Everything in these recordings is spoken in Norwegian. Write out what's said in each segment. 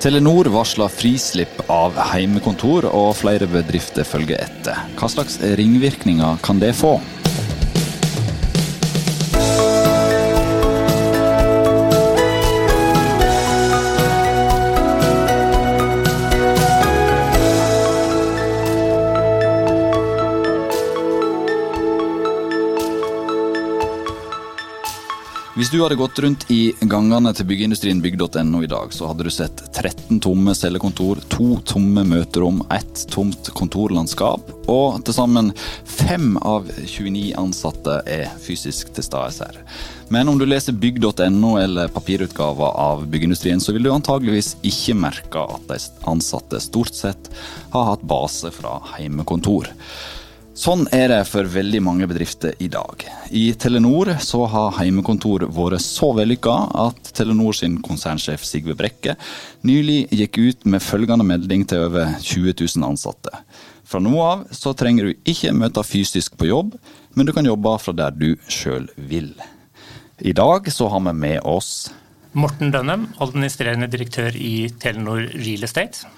Telenor varsler frislipp av heimekontor, og flere bedrifter følger etter. Hva slags ringvirkninger kan det få? Hvis du hadde gått rundt i gangene til byggeindustrien bygg.no i dag, så hadde du sett 13 tomme cellekontor, to tomme møterom, ett tomt kontorlandskap, og til sammen fem av 29 ansatte er fysisk til stede her. Men om du leser bygg.no eller papirutgaver av byggeindustrien, så vil du antageligvis ikke merke at de ansatte stort sett har hatt base fra heimekontor. Sånn er det for veldig mange bedrifter i dag. I Telenor så har heimekontor vært så vellykka at Telenor sin konsernsjef Sigve Brekke nylig gikk ut med følgende melding til over 20 000 ansatte. Fra nå av så trenger du ikke møte fysisk på jobb, men du kan jobbe fra der du sjøl vil. I dag så har vi med oss Morten Dønnem, administrerende direktør i Telenor Real Estate.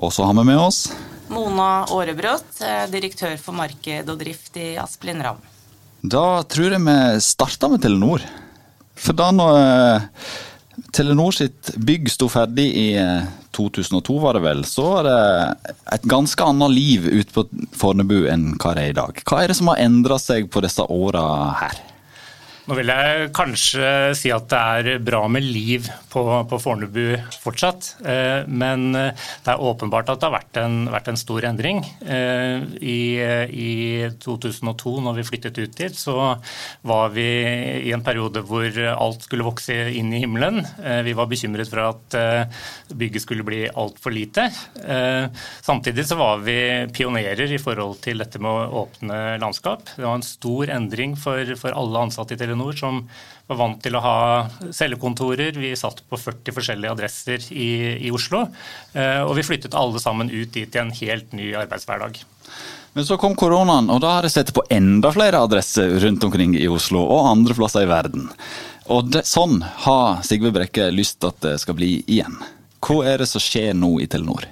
Og så har vi med oss Mona Aarebrot, direktør for marked og drift i Asplin Ram. Da tror jeg vi starter med Telenor. For da når eh, Telenor sitt bygg sto ferdig i 2002, var det vel, så var det et ganske annet liv ute på Fornebu enn hva det er i dag. Hva er det som har endra seg på disse åra her? Nå vil jeg kanskje si at det er bra med liv på, på Fornebu fortsatt. Eh, men det er åpenbart at det har vært en, vært en stor endring. Eh, I, I, 2002, når vi flyttet ut dit, så var vi i en periode hvor alt skulle vokse inn i himmelen. Eh, vi var bekymret for at bygget skulle bli altfor lite. Samtidig så var vi pionerer i forhold til dette med å åpne landskap. Det var en stor endring for, for alle ansatte i Telenor Telenor som var vant til å ha cellekontorer. Vi satt på 40 forskjellige adresser i, i Oslo. Eh, og vi flyttet alle sammen ut dit i en helt ny arbeidshverdag. Men så kom koronaen, og da har jeg sett på enda flere adresser rundt omkring i Oslo og andre plasser i verden. Og det, sånn har Sigve Brekke lyst til at det skal bli igjen. Hva er det som skjer nå i Telenor?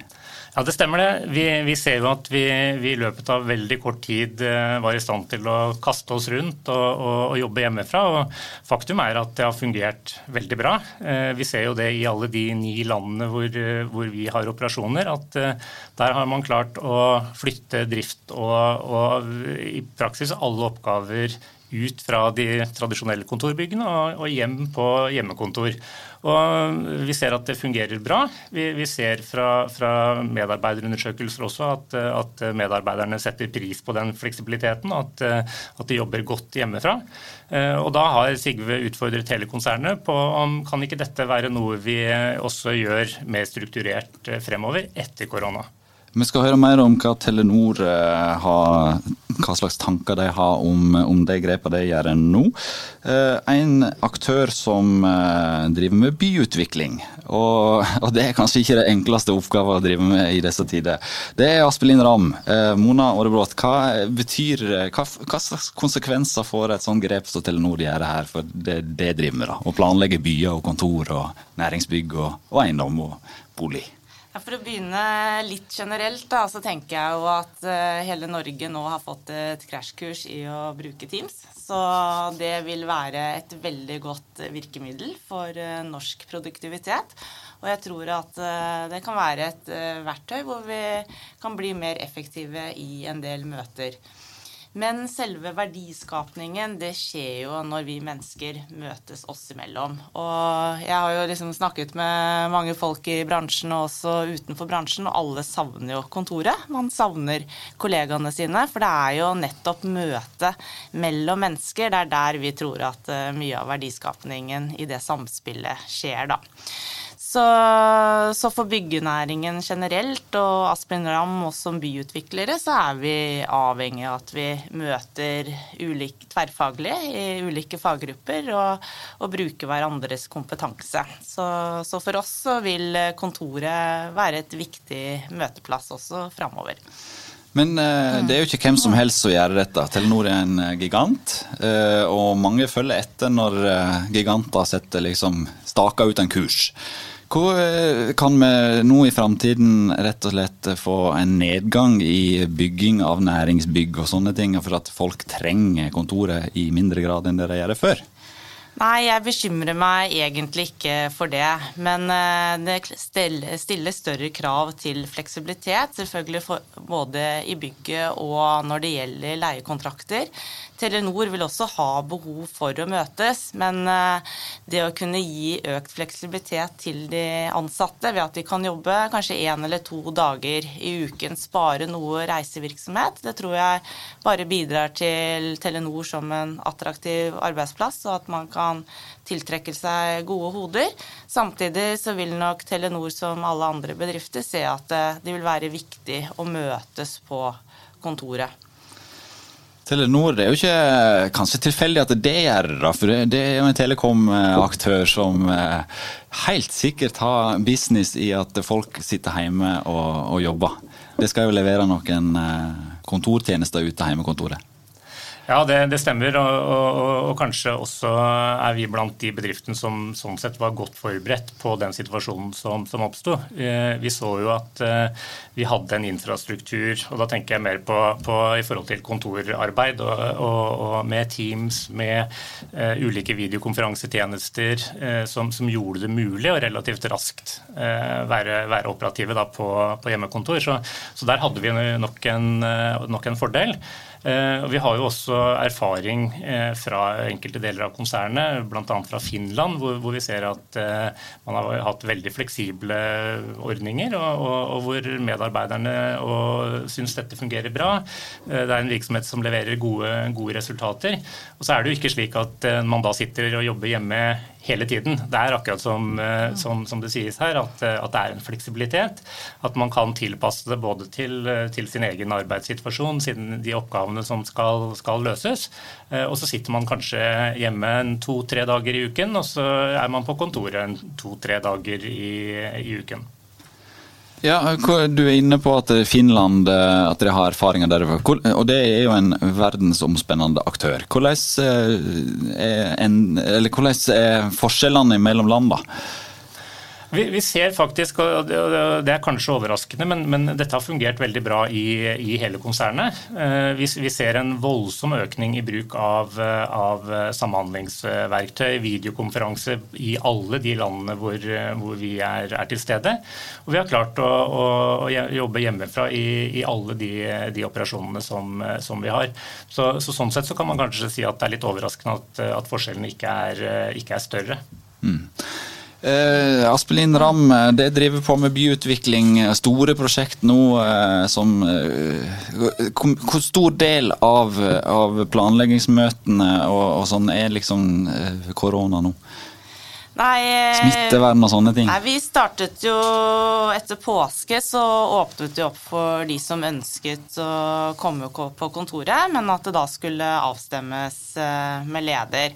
Ja, Det stemmer det. Vi, vi ser jo at vi, i løpet av veldig kort tid eh, var i stand til å kaste oss rundt og, og, og, jobbe hjemmefra. og Faktum er at det har fungert veldig bra. Eh, vi ser jo det i alle de ni landene hvor, hvor vi har operasjoner, at eh, der har man klart å flytte drift og, og i praksis alle oppgaver ut fra de tradisjonelle kontorbyggene og, hjem på hjemmekontor. Og vi ser at det fungerer bra. Vi, vi ser fra, fra, medarbeiderundersøkelser også at, at, medarbeiderne setter pris på den fleksibiliteten, at, at de jobber godt hjemmefra. Og da har Sigve utfordret hele konsernet på om kan ikke dette være noe vi også gjør mer strukturert fremover etter korona. Vi skal høre mer om hva Telenor eh, har, hva slags tanker de har om, om de grepene de gjør nå. Eh, en aktør som eh, driver med byutvikling, og, og, det er kanskje ikke det enkleste oppgaven å drive med i disse tider. Det er Aspelin Ramm. Mona Aarebrot, hva hva, hva, slags konsekvenser får et sånt grep som Telenor gjør her for det de driver med? da, Å planlegge byer og kontor og næringsbygg og, og eiendom og bolig? For å begynne litt generelt, da, så tenker jeg jo at uh, hele Norge nå har fått et krasjkurs i å bruke Teams. Så det vil være et veldig godt virkemiddel for uh, norsk produktivitet. Og jeg tror at uh, det kan være et verktøy hvor vi kan bli mer effektive i en del møter. Men selve verdiskapningen, det skjer jo når vi mennesker møtes oss imellom. Og jeg har jo liksom snakket med mange folk i bransjen og også utenfor bransjen, og alle savner jo kontoret. Man savner kollegaene sine, for det er jo nettopp møtet mellom mennesker. Det er der vi tror at eh, mye av verdiskapningen i det samspillet skjer, da. Så, så, for byggenæringen generelt og Aspen Ramm også som byutviklere, så er vi avhengig av at vi møter ulike tverrfaglige i ulike faggrupper og, og bruker hverandres kompetanse. Så, så, for oss så vil kontoret være et viktig møteplass også framover. Men eh, det er jo ikke hvem som helst som gjør dette. Telenor er en eh, gigant, eh, og mange følger etter når giganter setter liksom staker ut en kurs. Hvor eh, kan vi nå i framtiden rett og slett få en nedgang i bygging av næringsbygg og sånne ting, for at folk trenger kontoret i mindre grad enn det de gjør før? Nei, jeg bekymrer meg egentlig ikke for det. Men eh, det stiller større krav til fleksibilitet, selvfølgelig både i bygget og når det gjelder leiekontrakter. Telenor vil også ha behov for å møtes, men eh, det å kunne gi økt fleksibilitet til de ansatte ved at de kan jobbe kanskje én eller to dager i uken, spare noe reisevirksomhet, det tror jeg bare bidrar til Telenor som en attraktiv arbeidsplass, og at man kan tiltrekke seg gode hoder. Samtidig så vil nok Telenor som alle andre bedrifter se at eh, det vil være viktig å møtes på kontoret. Telenor det er jo ikke kanskje tilfeldig at det gjør det, for det er jo en telekom-aktør som eh, helt sikkert har business i at folk sitter hjemme og, og jobber. Det skal jo levere noen eh, kontortjenester ut til hjemmekontoret. Ja, det, det stemmer. Og, og, og, kanskje også er vi blant de bedriftene som sånn sett var godt forberedt på den situasjonen som, som oppsto. Eh, vi så jo at eh, vi hadde en infrastruktur, og da tenker jeg mer på, på i forhold til kontorarbeid og, og med Teams, med uh, ulike videokonferansetjenester uh, som, som, gjorde det mulig å relativt raskt uh, være, være, operative da, på, på hjemmekontor. Så, så, der hadde vi nok en, nok en fordel. Eh, vi har jo også erfaring eh, fra enkelte deler av konsernet, bl.a. fra Finland, hvor vi ser at eh, man har hatt veldig fleksible ordninger, og hvor medarbeiderne syns dette fungerer bra. Det er en virksomhet som leverer gode, gode resultater. Og så er det jo ikke slik at man da sitter og jobber hjemme hele tiden. Det er akkurat som, som, som det sies her, at, at, det er en fleksibilitet. At man kan tilpasse det både til, til sin egen arbeidssituasjon, siden de oppgavene som skal, skal løses. Og så sitter man kanskje hjemme to-tre dager i uken, og så er man på kontoret to-tre dager i, i uken. Ja, Du er inne på at Finland at de har erfaringer derfra. Og det er jo en verdensomspennende aktør. Hvordan eh, er, en, hvordan er forskjellene mellom landene? Vi, vi, ser faktisk, og det er kanskje overraskende, men, men dette har fungert veldig bra i, i hele konsernet. Eh, vi, vi, ser en voldsom økning i bruk av, av samhandlingsverktøy, videokonferanse i alle de landene hvor, hvor vi er, er, til stede. Og vi har klart å, å, å jobbe hjemmefra i, i alle de, de operasjonene som, som, vi har. Så, så, Sånn sett så kan man kanskje si at det er litt overraskende at, at forskjellene ikke er, ikke er større. Mm. Eh, Aspelin Ramm, eh, det driver på med byutvikling, eh, store prosjekt nå eh, som eh, Hvor stor del av, av planleggingsmøtene og, og, sånn er liksom eh, korona nå? Nei, Smittevern og sånne ting? Nei, Vi startet jo etter påske, så åpnet vi opp for de som ønsket å komme på kontoret, men at det da skulle avstemmes med leder.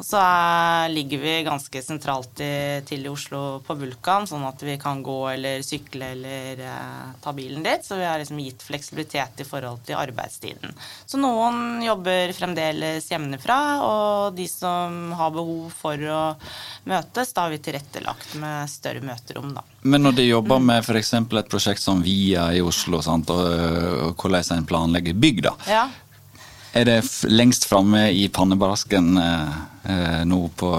Og så er, ligger vi ganske sentralt i, til i Oslo på Vulkan, sånn at vi kan gå eller sykle eller eh, ta bilen dit. Så vi har liksom gitt fleksibilitet i forhold til arbeidstiden. Så noen jobber fremdeles hjemmefra, og de som har behov for å møtes, da har vi tilrettelagt med større møterom, da. Men når de jobber med f.eks. et prosjekt som Via i Oslo, sant, og, og hvordan en planlegger bygg, da. Ja. Er det lengst framme i pannebrasken eh, eh, nå på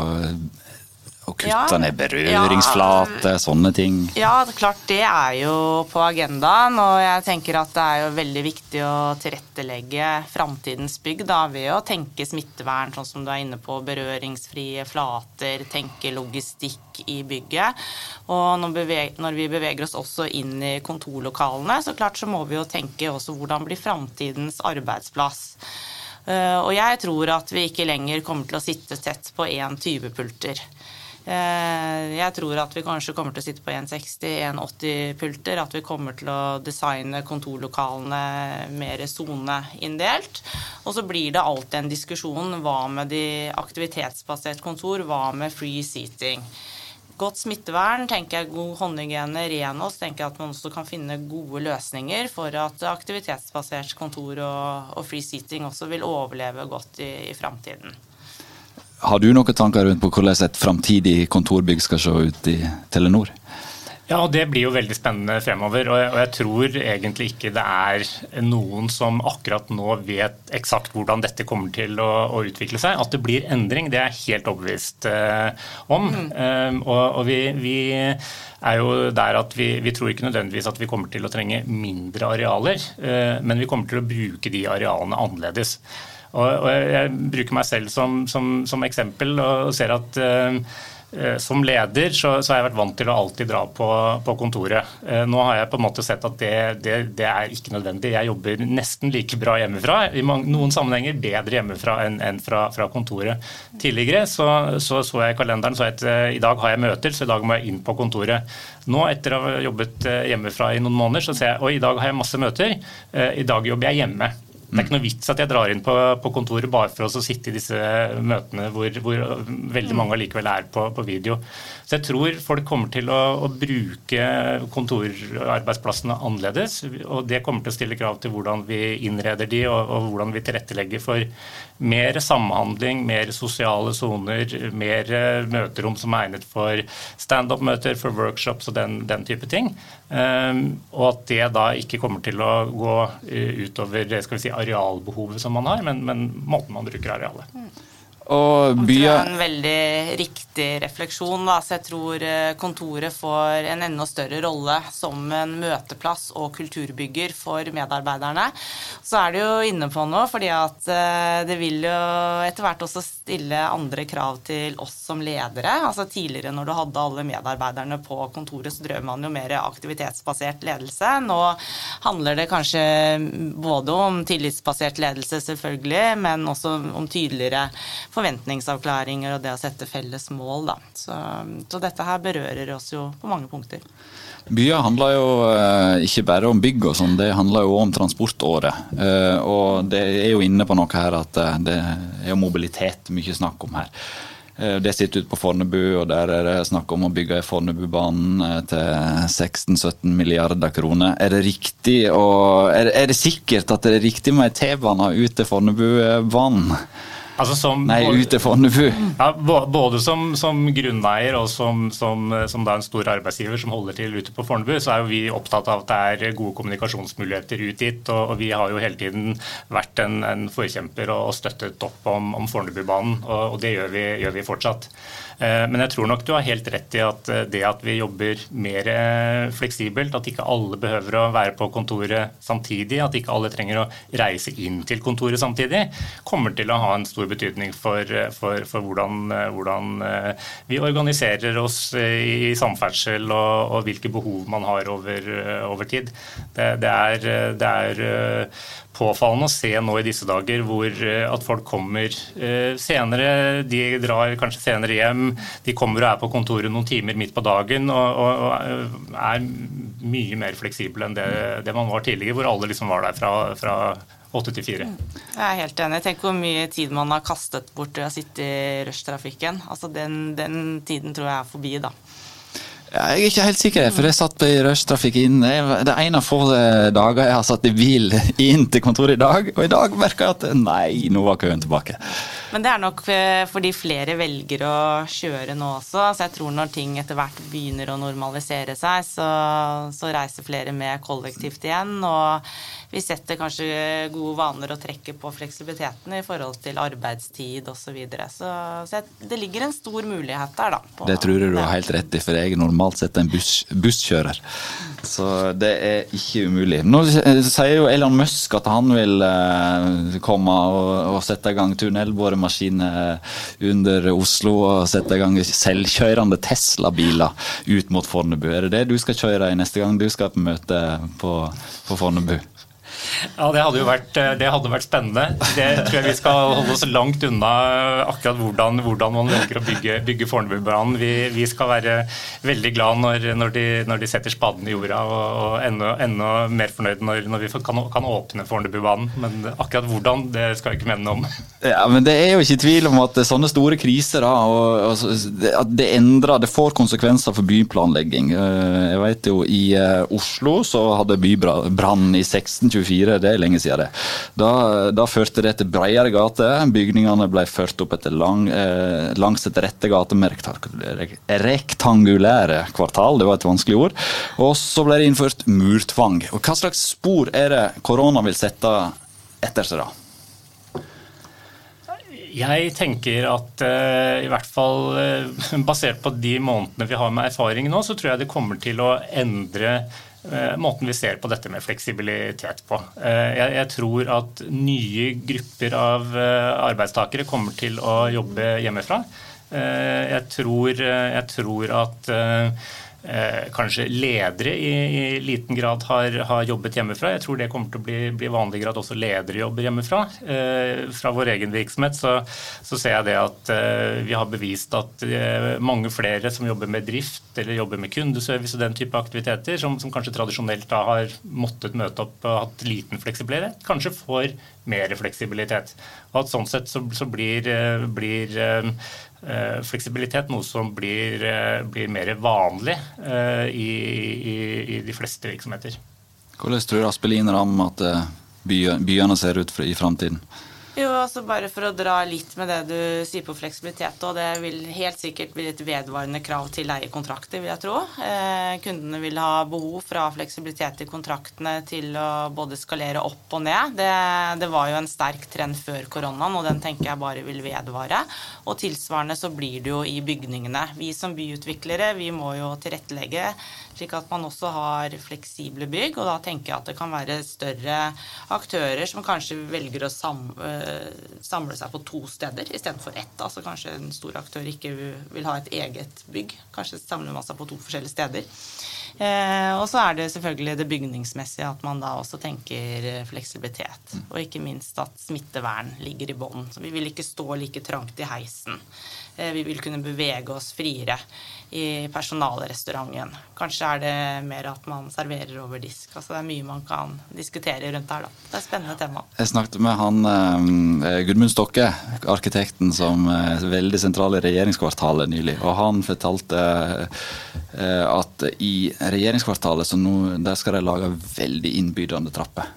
å kutte ja, ned berøringsflate, ja, sånne ting? Ja, klart det er jo på agendaen. Og jeg tenker at det er jo veldig viktig å tilrettelegge framtidens bygg da, ved å tenke smittevern, sånn som du er inne på. Berøringsfrie flater, tenke logistikk i bygget. Og når, vi beveger oss også inn i kontorlokalene, så klart så må vi jo tenke også hvordan blir framtidens arbeidsplass. Eh, og jeg tror at vi ikke lenger kommer til å sitte tett på én type pulter. Eh, jeg tror at vi kanskje kommer til å sitte på 160-180 pulter. At vi kommer til å designe kontorlokalene mer soneinndelt. Og så blir det alltid en diskusjon hva med de aktivitetsbasert kontor, hva med free seating. Godt smittevern, tenker jeg god håndhygiene, renhold, tenker jeg at man også kan finne gode løsninger for at aktivitetsbasert kontor og, og free seating også vil overleve godt i, i framtiden. Har du noen tanker rundt på hvordan et framtidig kontorbygg skal se ut i Telenor? Ja, og Det blir jo veldig spennende fremover. Og jeg, tror egentlig ikke det er noen som akkurat nå vet eksakt hvordan dette kommer til å, å utvikle seg. At det blir endring, det er jeg helt overbevist uh, om. Mm. Um, og, og vi, vi, er jo der at vi, vi, tror ikke nødvendigvis at vi kommer til å trenge mindre arealer, uh, men vi kommer til å bruke de arealene annerledes. Og, og jeg, jeg, bruker meg selv som, som, som eksempel og ser at uh, som leder så, så, har jeg vært vant til å alltid dra på, på, kontoret. Eh, nå har jeg på en måte sett at det, det, det, er ikke nødvendig. Jeg jobber nesten like bra hjemmefra, i noen sammenhenger bedre hjemmefra enn, enn fra, fra, kontoret. Tidligere så, så, så jeg i kalenderen så at eh, i dag har jeg møter, så i dag må jeg inn på kontoret. Nå etter å ha jobbet hjemmefra i noen måneder, så ser jeg at i dag har jeg masse møter. I dag jobber jeg hjemme. Det er ikke noe vits at jeg drar inn på, på kontoret bare for å sitte i disse møtene hvor, hvor veldig mange allikevel er på, på, video. Så jeg tror folk kommer til å, å, bruke kontorarbeidsplassene annerledes. Og det kommer til å stille krav til hvordan vi innreder de, og, og hvordan vi tilrettelegger for mer samhandling, mer sosiale soner, mer møterom som er egnet for standup-møter, for workshops og den, den type ting. Um, og at det da ikke kommer til å gå uh, utover skal vi si, arealbehovet som man har, men, men måten man bruker arealet. Mm. Og tror Det er en veldig riktig refleksjon. Da. Så jeg tror eh, kontoret får en enda større rolle som en møteplass og kulturbygger for medarbeiderne. Så er det jo inne på noe, fordi at eh, det vil jo etter hvert også stille andre krav til oss som ledere. Altså Tidligere når du hadde alle medarbeiderne på kontoret, så drev man jo mer aktivitetsbasert ledelse. Nå handler det kanskje både om tillitsbasert ledelse, selvfølgelig, men også om tydeligere forventningsavklaringer og det å sette felles mål. Da. Så, så dette her berører oss jo på mange punkter. Byer handler jo eh, ikke bare om bygg og sånn, det handler jo om transportåret. Eh, og det er jo inne på noe her at eh, det er mobilitet mye snakk om her. Det sitter ute på Fornebu, og der er det snakk om å bygge Fornebubanen til 16-17 milliarder kroner. Er det riktig og er, det sikkert at det er riktig med T-bane ut til Fornebubanen? Altså som, Nei, ute til Fornebu. Ja, både som, som grunneier og som, som, som en stor arbeidsgiver som holder til ute på Fornebu, så er vi opptatt av at det er gode kommunikasjonsmuligheter ut dit. Og, og vi har jo hele tiden vært en, en forkjemper og, og støttet opp om, om Fornebubanen, og, og det gjør vi, gjør vi fortsatt. Eh, men jeg tror nok du har helt rett i at eh, det at vi jobber mer eh, fleksibelt, at ikke alle behøver å være på kontoret samtidig, at ikke alle trenger å reise inn til kontoret samtidig, kommer til å ha en stor betydning for, for, for hvordan, hvordan, vi organiserer oss i samferdsel og, og hvilke behov man har over, over tid. Det, det, er, det er påfallende å se nå i disse dager hvor eh, at folk kommer eh, senere. De drar kanskje senere hjem. De kommer og er på kontoret noen timer midt på dagen og, og, eh, er mye mer fleksible enn det, det, man var tidligere, hvor alle liksom var der fra, fra 8 til 4. Jeg er helt enig. Tenk hvor mye tid man har kastet bort ved å sitte i rushtrafikken. Altså den, den tiden tror jeg er forbi, da. Jeg er ikke helt sikker, for jeg satt i rushtrafikk inn. Det er en av få eh, dager jeg har satt i bil inn til kontoret i dag, og i dag merka jeg at nei, nå var køen tilbake. Men det er nok eh, fordi flere velger å kjøre nå også. Så jeg tror når ting etter hvert begynner å normalisere seg, så, så reiser flere med kollektivt igjen. Og vi setter kanskje gode vaner og trekker på fleksibiliteten i forhold til arbeidstid osv. Så, videre. så Så det ligger en stor mulighet der, da. det tror jeg du har helt rett i, for jeg er normalt sett en buss, busskjører. Så det er ikke umulig. Nå sier jo Elon Musk at han vil eh, komme og, og sette i gang tunnelboremaskiner under Oslo og sette i gang selvkjørende Tesla-biler ut mot Fornebu. Er det det du skal kjøre i neste gang du skal på møte på, på Fornebu? Ja, det hadde jo vært, eh, hadde vært spennende. Det tror jeg vi skal holde oss langt unna akkurat hvordan, hvordan man velger å bygge, bygge Fornebubanen. Vi, vi, skal være veldig glad når, når, de, når de, setter spaden i jorda, og, og enda, enda, mer fornøyd når, når vi kan, kan åpne Fornebubanen. Men akkurat hvordan, det skal jeg ikke mene noe om. Ja, men Det er jo ikke tvil om at sånne store kriser da, og, og, at det endrer, det får konsekvenser for byplanlegging. Eh, jeg vet jo I eh, Oslo så hadde bybrann i 1624 1994, det er lenge siden det. Da, da førte det til bredere gater. Bygningene ble ført opp etter lang, eh, langs et rette gate med rektangulære kvartal, det var et vanskelig ord. Og så ble det innført murtvang. Og hva slags spor er det korona vil sette etter seg da? Jeg tenker at uh, i hvert fall uh, basert på de månedene vi har med erfaring nå, så tror jeg det kommer til å endre måten vi ser på dette med fleksibilitet på. Jeg, jeg, tror at nye grupper av arbeidstakere kommer til å jobbe hjemmefra. Jeg tror, jeg tror at eh, kanskje ledere i, i liten grad har, har, jobbet hjemmefra. Jeg tror det kommer til å bli, bli vanligere at også ledere jobber hjemmefra. Eh, fra vår egen virksomhet så, så ser jeg det at eh, vi har bevist at eh, mange flere som jobber med drift eller jobber med kundeservice og den type aktiviteter, som, som kanskje tradisjonelt da har måttet møte opp og hatt liten fleksibilitet, kanskje får mer fleksibilitet. Og at sånn sett så, så blir, eh, blir Eh, fleksibilitet, noe som blir, eh, blir mer vanlig eh, i, i, i, de fleste virksomheter. Hvordan tror Aspelin Ramm at byene ser ut i framtiden? Jo, altså Bare for å dra litt med det du sier på fleksibilitet. og Det vil helt sikkert bli et vedvarende krav til leiekontrakter, vil jeg tro. Eh, kundene vil ha behov fra fleksibilitet i kontraktene til å både skalere opp og ned. Det, det, var jo en sterk trend før koronaen, og den tenker jeg bare vil vedvare. Og tilsvarende så blir det jo i bygningene. Vi som byutviklere vi må jo tilrettelegge slik at man også har fleksible bygg. Og da tenker jeg at det kan være større aktører som kanskje velger å eh, samle seg på to steder istedenfor ett. Altså kanskje en stor aktør ikke vil ha et eget bygg. Kanskje samler man seg på to forskjellige steder. Eh, og så er det selvfølgelig det bygningsmessige, at man da også tenker fleksibilitet. Og ikke minst at smittevern ligger i bånn. Så vi vil ikke stå like trangt i heisen. Eh, vi vil kunne bevege oss friere i personalrestauranten. Kanskje er det mer at man serverer over disk. Altså det er mye man kan diskutere rundt her. da. Det er et spennende tema. Jeg snakket med han eh, Gudmund Stokke, arkitekten som er veldig sentral i regjeringskvartalet nylig. Og han fortalte eh, at i regjeringskvartalet så nå, der skal de lage veldig innbydende trapper.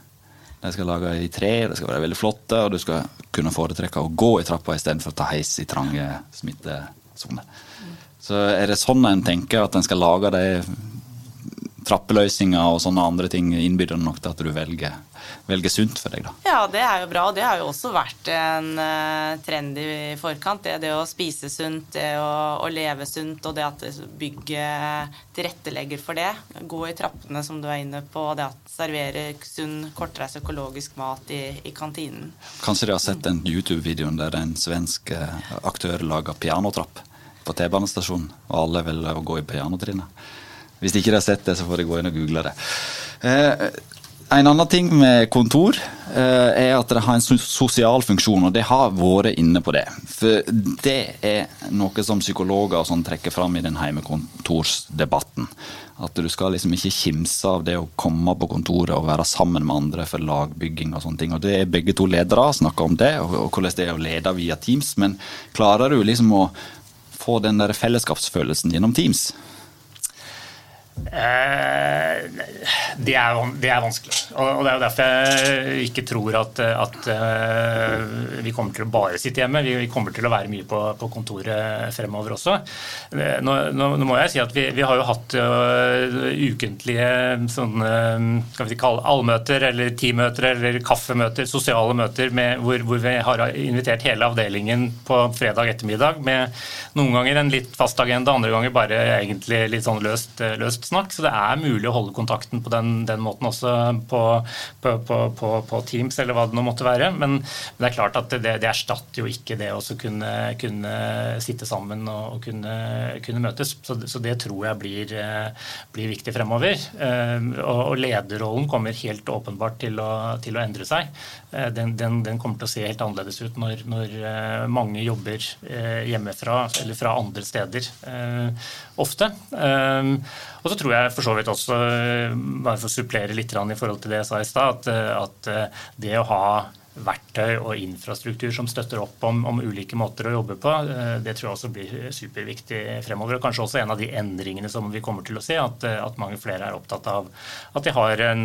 De skal lage i tre, de skal være veldig flotte, og du skal kunne foretrekke å gå i trappa istedenfor å ta heis i trange smittesoner. Så er det sånn en tenker at en skal lage de trappeløsninger og sånne andre ting innbyr nok til at du velger, velger, sunt for deg, da. Ja, det er jo bra. Og det har jo også vært en uh, trend i forkant. Det, det, å spise sunt, det å, å, leve sunt, og det at bygget tilrettelegger for det. Gå i trappene, som du er inne på. Det at servere sunn, kortreist økologisk mat i, i, kantinen. Kanskje dere har sett den YouTube-videoen der en svensk eh, aktør lager pianotrapp på T-banestasjonen, og alle vil gå i pianotrinnet. Hvis ikke de har sett det, så får de gå inn og google det. Eh, en annen ting med kontor eh, er at det har en sosial funksjon, og det har vært inne på det. For det er noe som psykologer og sånn trekker fram i den heimekontorsdebatten. At du skal liksom ikke kimse av det å komme på kontoret og være sammen med andre for lagbygging og sånne ting. Og det er begge to ledere snakker om det, og hvordan det er å lede via Teams. Men klarer du liksom å få den der fellesskapsfølelsen gjennom Teams? Eh, det er, det er, vanskelig. Og Det er jo derfor jeg ikke tror at, at eh, vi kommer til å bare sitte hjemme. Vi kommer til å være mye på, på kontoret fremover også. Eh, nå, nå, nå, må jeg si at vi, vi har jo hatt ukentlige sånne skal vi kalle allmøter eller teammøter eller kaffemøter, sosiale møter med, hvor, hvor, vi har invitert hele avdelingen på fredag ettermiddag med noen ganger en litt fast agenda, andre ganger bare egentlig litt sånn løst, løst snakk, så det er mulig å holde kontakten på den, den måten også på, på, på, på, Teams eller hva det nå måtte være. Men, men det er klart at det, det, erstatter jo ikke det å kunne, kunne, sitte sammen og, og kunne, kunne, møtes. Så, så, det tror jeg blir, blir viktig fremover. Eh, og, og, lederrollen kommer helt åpenbart til å, til å endre seg. Eh, den, den, den, kommer til å se helt annerledes ut når, når eh, mange jobber hjemmefra eller fra andre steder ofte. Og så tror jeg for så vidt også, bare for å supplere litt i forhold til det jeg sa i stad, at, at det å ha verktøy og infrastruktur som støtter opp om, om, ulike måter å jobbe på. Eh, det tror jeg også blir superviktig fremover. og Kanskje også en av de endringene som vi kommer til å se, at, at mange flere er opptatt av at de har en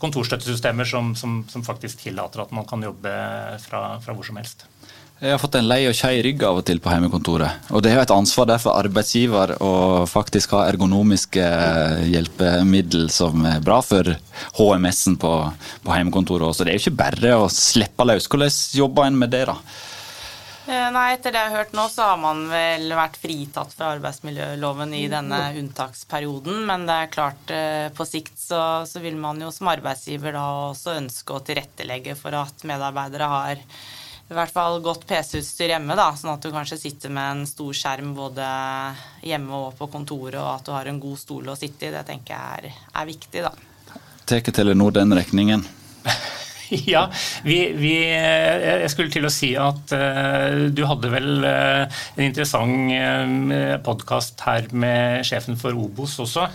kontorstøttesystemer som, som, som faktisk tillater at man kan jobbe fra, fra hvor som helst. Jeg har fått en lei og kjei rygg av og til på hjemmekontoret. Og det er jo et ansvar der for arbeidsgiver å faktisk ha ergonomiske hjelpemiddel som er bra for HMS-en på, på hjemmekontoret. Så det er jo ikke bare å slippe løs. Hvordan jobber en med det, da? Eh, nei, etter det jeg har hørt nå, så har man vel vært fritatt fra arbeidsmiljøloven i denne unntaksperioden. Men det er klart, eh, på sikt så, så vil man jo som arbeidsgiver da også ønske å tilrettelegge for at medarbeidere har i hvert fall godt PC-utstyr hjemme, da, sånn at du kanskje sitter med en stor skjerm både hjemme og på kontoret, og at du har en god stol å sitte i. Det tenker jeg er, er viktig, da. Tar Telenor den regningen? Ja, vi, vi, jeg skulle til å si at uh, du hadde vel uh, en interessant uh, podkast her med sjefen for Obos også,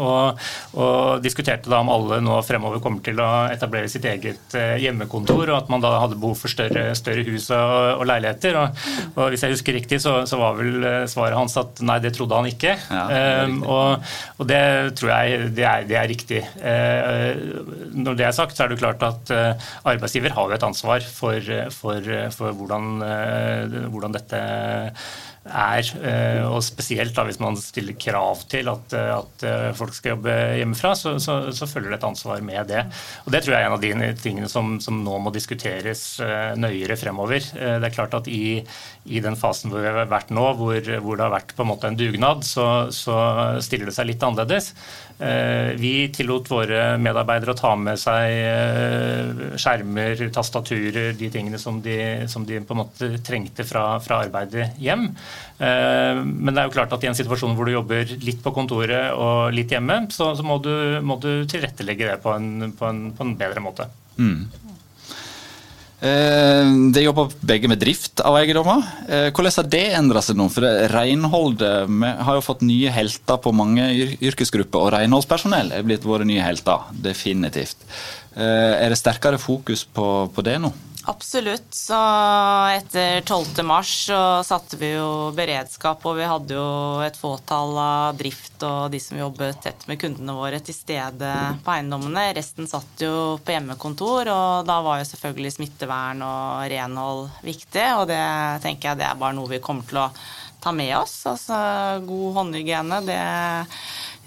og, og, diskuterte da om alle nå fremover kommer til å etablere sitt eget hjemmekontor, og at man da hadde behov for større, større hus og, og leiligheter. Og, og, hvis jeg husker riktig, så, så, var vel svaret hans at nei, det trodde han ikke. Ja, det og, det tror jeg det er, det er riktig. når det er sagt, så er det klart at Eh, arbeidsgiver har jo et ansvar for, for, for hvordan, eh, hvordan, dette er. Eh, og spesielt da hvis man stiller krav til at, at folk skal jobbe hjemmefra, så, så, så, følger det et ansvar med det. Og Det tror jeg er en av de tingene som, som nå må diskuteres nøyere fremover. Det er klart at i, i den fasen hvor vi har vært nå, hvor, hvor, det har vært på en måte en dugnad, så, så stiller det seg litt annerledes. Eh, vi tillot våre medarbeidere å ta med seg eh, skjermer, tastaturer, de tingene som de, som de på en måte trengte fra, fra, arbeidet hjem. Eh, men det er jo klart at i en situasjon hvor du jobber litt på kontoret og litt hjemme, så, så må, du, må, du, tilrettelegge det på en, på en, på en bedre måte. Mm. Eh, de jobber begge med drift av eiendommer. Eh, hvordan har det endra seg nå? For Renholdet Vi har jo fått nye helter på mange yrkesgrupper, og renholdspersonell er blitt våre nye helter. Definitivt. Eh, er det sterkere fokus på, på det nå? Absolutt. Så etter 12. mars så satte vi jo beredskap, og vi hadde jo et fåtall av drift og de som jobbet tett med kundene våre til stede på eiendommene. Resten satt jo på hjemmekontor, og da var jo selvfølgelig smittevern og renhold viktig. Og det tenker jeg det er bare noe vi kommer til å ta med oss. Altså god håndhygiene, det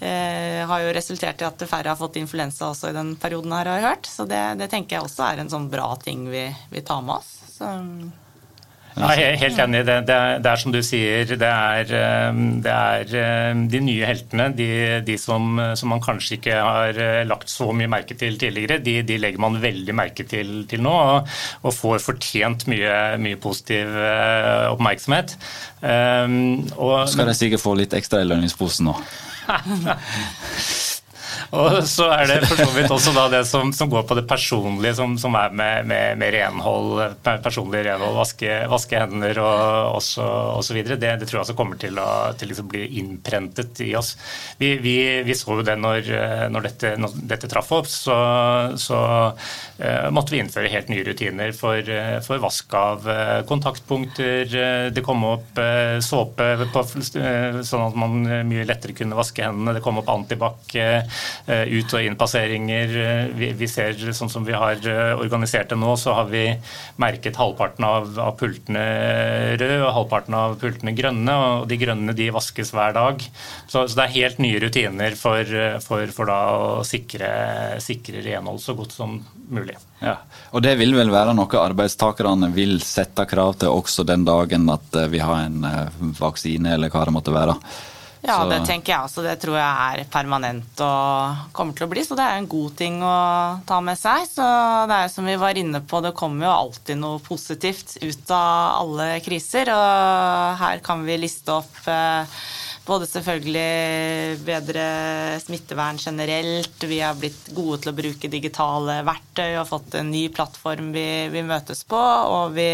har jo resultert i at færre har fått influensa også i den perioden her, har jeg hørt. Så det, det tenker jeg også er en sånn bra ting vi, vi tar med oss. Så, jeg er helt enig. Det, det, er, det er som du sier, det er, eh, det er eh, de nye heltene. De, de som, som, man kanskje ikke har eh, lagt så mye merke til tidligere, de, de legger man veldig merke til, til nå. Og, og, får fortjent mye, mye positiv oppmerksomhet. Um, og, Skal de sikkert få litt ekstra i lønningsposen nå? ハハハ。Og så er det for så vidt også da det som, som går på det personlige, som, som er med, med, med, renhold, personlig renhold, vaske, vaske hender og osv. Det, det tror jeg også kommer til å til liksom bli innprentet i oss. Vi, vi, vi så jo det når, når, dette, når dette, traff opp, så, så uh, måtte vi innføre helt nye rutiner for, for vask av uh, kontaktpunkter. Det kom opp uh, såpe på, sånn at man mye lettere kunne vaske hendene. Det kom opp antibac ut- og innpasseringer. Eh, vi, vi, ser sånn som vi har eh, organisert det nå, så har vi merket halvparten av, av pultene røde og halvparten av pultene grønne. og De grønne de vaskes hver dag. Så, så det er helt nye rutiner for, for, for å sikre, sikre renhold så godt som mulig. Ja, og Det vil vel være noe arbeidstakerne vil sette krav til også den dagen at vi har en vaksine, eller hva det måtte være? Ja, så. det tenker jeg også. Det tror jeg er permanent og kommer til å bli. Så det er en god ting å ta med seg. Så det er som vi var inne på, det kommer jo alltid noe positivt ut av alle kriser. Og her kan vi liste opp eh, både selvfølgelig bedre smittevern generelt, vi har blitt gode til å bruke digitale verktøy og fått en ny plattform vi, vi møtes på, og vi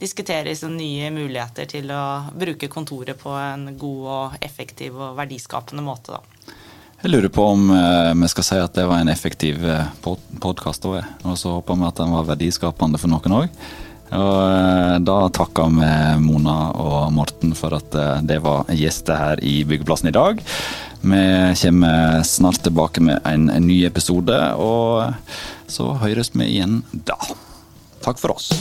diskuterer så nye muligheter til å bruke kontoret på en god og effektiv og verdiskapende måte. Da. Jeg lurer på om vi skal si at det var en effektiv podkast. Og så håper vi at den var verdiskapende for noen òg. Og da takker vi Mona og Morten for at det var gjester her i Byggeplassen i dag. Vi kommer snart tilbake med en ny episode, og så høres vi igjen da. Takk for oss.